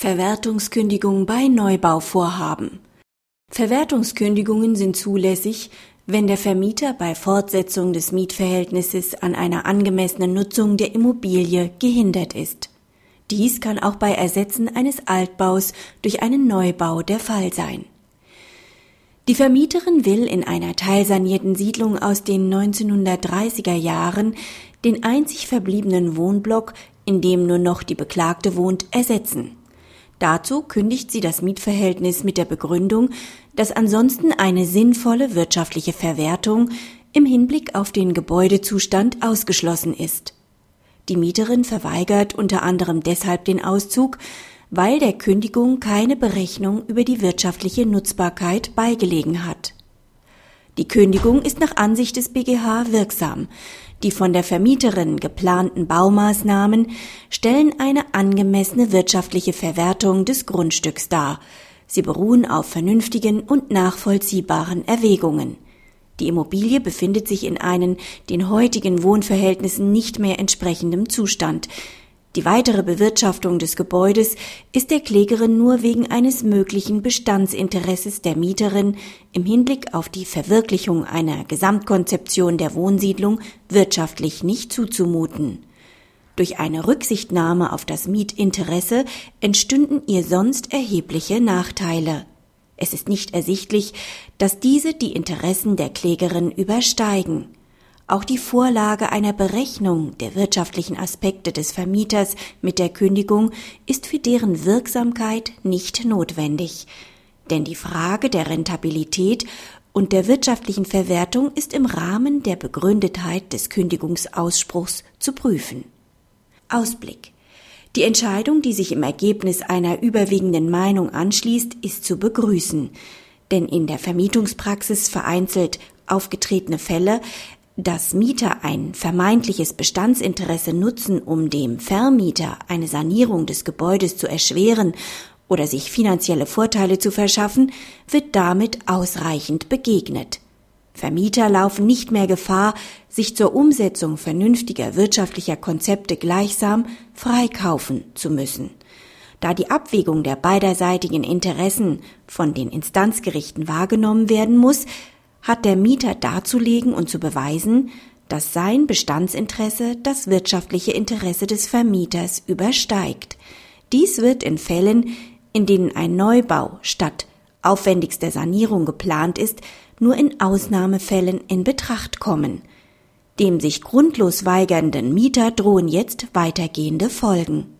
Verwertungskündigung bei Neubauvorhaben. Verwertungskündigungen sind zulässig, wenn der Vermieter bei Fortsetzung des Mietverhältnisses an einer angemessenen Nutzung der Immobilie gehindert ist. Dies kann auch bei Ersetzen eines Altbaus durch einen Neubau der Fall sein. Die Vermieterin will in einer teilsanierten Siedlung aus den 1930er Jahren den einzig verbliebenen Wohnblock, in dem nur noch die Beklagte wohnt, ersetzen. Dazu kündigt sie das Mietverhältnis mit der Begründung, dass ansonsten eine sinnvolle wirtschaftliche Verwertung im Hinblick auf den Gebäudezustand ausgeschlossen ist. Die Mieterin verweigert unter anderem deshalb den Auszug, weil der Kündigung keine Berechnung über die wirtschaftliche Nutzbarkeit beigelegen hat. Die Kündigung ist nach Ansicht des BGH wirksam. Die von der Vermieterin geplanten Baumaßnahmen stellen eine angemessene wirtschaftliche Verwertung des Grundstücks dar. Sie beruhen auf vernünftigen und nachvollziehbaren Erwägungen. Die Immobilie befindet sich in einem den heutigen Wohnverhältnissen nicht mehr entsprechendem Zustand. Die weitere Bewirtschaftung des Gebäudes ist der Klägerin nur wegen eines möglichen Bestandsinteresses der Mieterin im Hinblick auf die Verwirklichung einer Gesamtkonzeption der Wohnsiedlung wirtschaftlich nicht zuzumuten. Durch eine Rücksichtnahme auf das Mietinteresse entstünden ihr sonst erhebliche Nachteile. Es ist nicht ersichtlich, dass diese die Interessen der Klägerin übersteigen. Auch die Vorlage einer Berechnung der wirtschaftlichen Aspekte des Vermieters mit der Kündigung ist für deren Wirksamkeit nicht notwendig, denn die Frage der Rentabilität und der wirtschaftlichen Verwertung ist im Rahmen der Begründetheit des Kündigungsausspruchs zu prüfen. Ausblick. Die Entscheidung, die sich im Ergebnis einer überwiegenden Meinung anschließt, ist zu begrüßen, denn in der Vermietungspraxis vereinzelt aufgetretene Fälle dass Mieter ein vermeintliches Bestandsinteresse nutzen, um dem Vermieter eine Sanierung des Gebäudes zu erschweren oder sich finanzielle Vorteile zu verschaffen, wird damit ausreichend begegnet. Vermieter laufen nicht mehr Gefahr, sich zur Umsetzung vernünftiger wirtschaftlicher Konzepte gleichsam freikaufen zu müssen. Da die Abwägung der beiderseitigen Interessen von den Instanzgerichten wahrgenommen werden muss, hat der Mieter darzulegen und zu beweisen, dass sein Bestandsinteresse das wirtschaftliche Interesse des Vermieters übersteigt. Dies wird in Fällen, in denen ein Neubau statt aufwendigster Sanierung geplant ist, nur in Ausnahmefällen in Betracht kommen. Dem sich grundlos weigernden Mieter drohen jetzt weitergehende Folgen.